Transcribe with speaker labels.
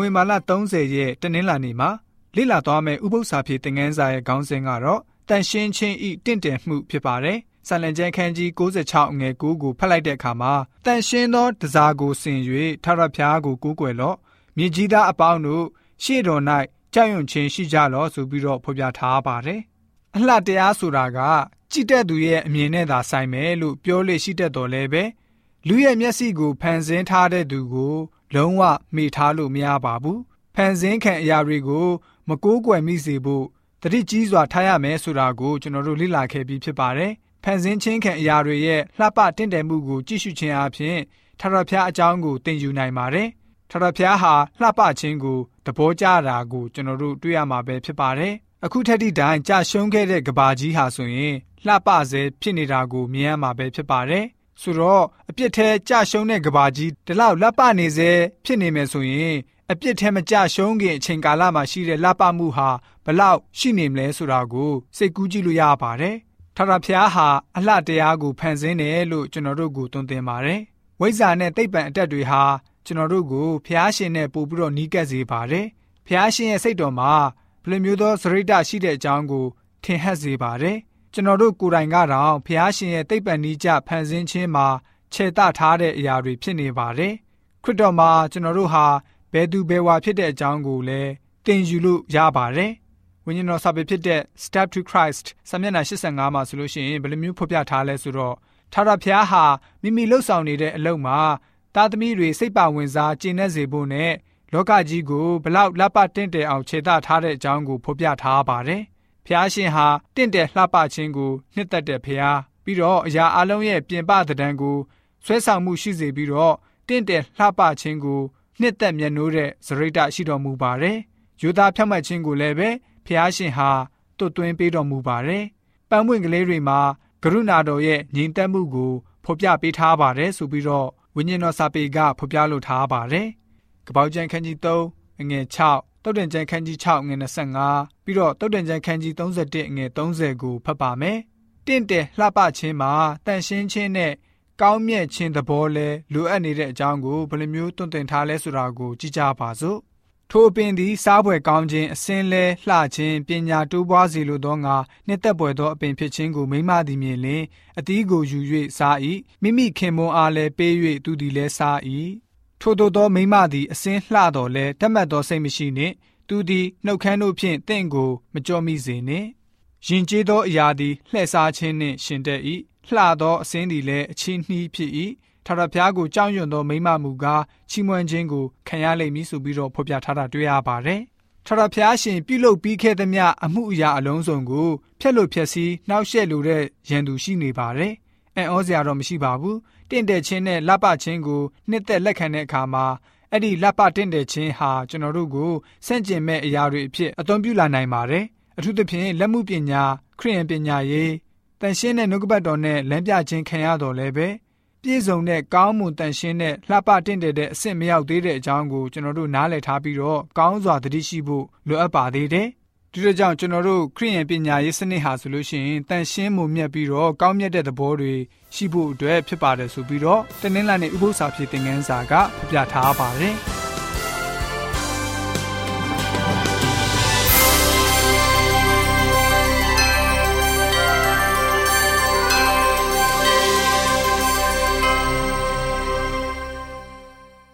Speaker 1: ဝင်ဘာလ30ရက်တနင်္လာနေ့မှာလေ့လာသွားမယ့်ဥပုသ္စာဖြေသင်ခန်းစာရဲ့ခေါင်းစဉ်ကတော့တန်ရှင်းချင်းဤတင့်တယ်မှုဖြစ်ပါတယ်။ဆာလံကျမ်းခန်းကြီး66အငယ်9ကိုဖတ်လိုက်တဲ့အခါမှာတန်ရှင်းသောတစားကိုဆင်၍ထာဝရဘုရားကိုကိုးကွယ်လော့။မြေကြီးသားအပေါင်းတို့ရှေ့တော်၌ကြောက်ရွံ့ခြင်းရှိကြလော့ဆိုပြီးတော့ဖော်ပြထားပါတယ်။အလှတရားဆိုတာကကြည်တဲ့သူရဲ့အမြင်နဲ့သာဆိုင်မယ်လို့ပြောလို့ရှိတတ်တော်လဲပဲလူရဲ့မျက်စိကိုဖန်ဆင်းထားတဲ့သူကို လုံးဝမေ့ထားလို့မရပါဘူး။ဖန်ဆင်းခံအရာတွေကိုမကိုးကွယ်မိစေဖို့တတိကြီးစွာထားရမယ်ဆိုတာကိုကျွန်တော်တို့လေ့လာခဲ့ပြီးဖြစ်ပါတယ်။ဖန်ဆင်းခြင်းခံအရာတွေရဲ့လှပတင့်တယ်မှုကိုကြည့်ရှုခြင်းအပြင်ထာဝရဘုရားအကြောင်းကိုသင်ယူနိုင်ပါတယ်။ထာဝရဘုရားဟာလှပခြင်းကိုသဘောကျတာကိုကျွန်တော်တို့တွေ့ရမှာပဲဖြစ်ပါတယ်။အခုထက်ထိတိုင်းကြာရှုံးခဲ့တဲ့ကဘာကြီးဟာဆိုရင်လှပစေဖြစ်နေတာကိုမြင်ရမှာပဲဖြစ်ပါတယ်။ ဆိုတော့အပြစ်ထဲကြာရှုံးတဲ့ကဘာကြီးဒီလောက်လှပနေစေဖြစ်နေမယ်ဆိုရင်အပြစ်ထဲမကြရှုံးခင်အချိန်ကာလမှာရှိတဲ့လှပမှုဟာဘလောက်ရှိနေမလဲဆိုတာကိုစိတ်ကူးကြည့်လို့ရပါတယ်။ထာဝရဘုရားဟာအလှတရားကိုဖန်ဆင်းတယ်လို့ကျွန်တော်တို့ကိုသွန်သင်ပါတယ်။ဝိဇ္ဇာနဲ့သိပ္ပံအတက်တွေဟာကျွန်တော်တို့ကိုဘုရားရှင်နဲ့ပို့ပြီးတော့နီးကပ်စေပါတယ်။ဘုရားရှင်ရဲ့စိတ်တော်မှာဘယ်လိုမျိုးသောစရိတ္တရှိတဲ့အကြောင်းကိုထင်ဟပ်စေပါတယ်။ ကျွန်တော်တို့ကိုယ်တိုင်ကတော့ဘုရားရှင်ရဲ့သိပ္ပံနီးကျဖန်ဆင်းခြင်းမှာခြေတထားတဲ့အရာတွေဖြစ်နေပါတယ်။ခရစ်တော်မှာကျွန်တော်တို့ဟာဘယ်သူဘယ်ဝါဖြစ်တဲ့အကြောင်းကိုလည်းသင်ယူလို့ရပါတယ်။ဝိညာဉ်တော်စာပေဖြစ်တဲ့ Step to Christ စာမျက်နှာ85မှာဆိုလို့ရှိရင်ဘယ်လိုမျိုးဖော်ပြထားလဲဆိုတော့ထာဝရဘုရားဟာမိမိလှုပ်ဆောင်နေတဲ့အလုပ်မှာသားသမီးတွေစိတ်ပါဝင်စားကျင့်နေစေဖို့နဲ့လောကကြီးကိုဘလောက်လှပတင့်တယ်အောင်ခြေသထားတဲ့အကြောင်းကိုဖော်ပြထားပါတယ်။ ဖျားရှင်ဟာတင့်တယ်လှပခြင်းကိုနှစ်သက်တဲ့ဖျားပြီးတော့အရာအလုံးရဲ့ပြင်ပသဏ္ဍာန်ကိုဆွဲဆောင်မှုရှိစေပြီးတော့တင့်တယ်လှပခြင်းကိုနှစ်သက်မြတ်နိုးတဲ့ဇရိတရှိတော်မူပါတယ်။ယူသားဖြတ်မှတ်ခြင်းကိုလည်းပဲဖျားရှင်ဟာတွတ်သွင်းပေးတော်မူပါတယ်။ပန်းပွင့်ကလေးတွေမှာကရုဏာတော်ရဲ့ညီတက်မှုကိုဖော်ပြပေးထားပါတယ်ဆိုပြီးတော့ဝိညာဉ်တော်စာပေကဖော်ပြလိုထားပါတယ်။ကပောက်ကျန်ခန်းကြီး3အငယ်6 တုတ်တန်ကျန်ခန်းကြီး6ငွေ25ပြီးတော့တုတ်တန်ကျန်ခန်းကြီး31ငွေ30ကိုဖတ်ပါမယ်။တင့်တယ်လှပခြင်းမှာတန်ရှင်းခြင်းနဲ့ကောင်းမြတ်ခြင်းသဘောလဲလိုအပ်နေတဲ့အကြောင်းကိုဘယ်လိုမျိုးတွင်တင်ထားလဲဆိုတာကိုကြည့်ကြပါစို့ထိုအပင်သည်စားပွဲကောင်းခြင်းအစင်းလဲလှခြင်းပညာတိုးပွားစေလိုသောငါနှစ်သက်ပွေသောအပင်ဖြစ်ခြင်းကိုမိမသည်မြင်လင်အတီးကိုယူ၍စား၏မိမိခင်မွန်အားလည်းပေး၍သူသည်လည်းစား၏ ထို့သောသောမိမသည်အစင်းလှတော်လဲတတ်မှတ်သောစိတ်မရှိနှင့်သူသည်နှုတ်ခမ်းတို့ဖြင့်တင့်ကိုမကြောမိစေနှင့်ယင်ကျေးသောအရာသည်လှည့်စားခြင်းနှင့်ရှင်တတ်၏လှသောအစင်းသည်လည်းအချင်းနှီးဖြစ်၏ထာဝရဘုရားကိုကြောက်ရွံ့သောမိမမူကားချီးမွမ်းခြင်းကိုခံရလိမ့်မည်ဆိုပြီးတော့ဖော်ပြထားတာတွေ့ရပါတယ်ထာဝရဘုရားရှင်ပြုလုပ်ပြီးခဲ့သမျှအမှုအရာအလုံးစုံကိုဖျက်လို့ဖျက်ဆီးနှောက်ယှက်လိုတဲ့ရန်သူရှိနေပါတယ် အံ့ဩစရာတော့မရှိပါဘူးတင့်တယ်ခြင်းနဲ့လပခြင်းကိုနှစ်သက်လက်ခံတဲ့အခါမှာအဲ့ဒီလပတင့်တယ်ခြင်းဟာကျွန်တော်တို့ကိုစန့်ကျင်မဲ့အရာတွေအဖြစ်အသုံးပြုလာနိုင်ပါတယ်အထူးသဖြင့်လက်မှုပညာခရိယံပညာရေးတန်ရှင်းတဲ့နှုတ်ကပတ်တော်နဲ့လမ်းပြခြင်းခံရတော်လဲပဲပြည့်စုံတဲ့ကောင်းမွန်တန်ရှင်းတဲ့လှပတင့်တယ်တဲ့အဆင့်မရောက်သေးတဲ့အကြောင်းကိုကျွန်တော်တို့နားလည်ထားပြီးတော့ကောင်းစွာသတိရှိဖို့လိုအပ်ပါသေးတယ်။ ဒီလိုကြောင့်ကျွန်တော်တို့ခရိယန်ပညာရေးစနစ်ဟာဆိုလို့ရှိရင်တန်ရှင်းမှုမြတ်ပြီးတော့ကောင်းမြတ်တဲ့သဘောတွေရှိဖို့အတွက်ဖြစ်ပါတယ်ဆိုပြီးတော့တနင်္လာနေ့ဥပုသ္စာဖြစ်တဲ့ငန်းစာကဖော်ပြထားပါတယ်။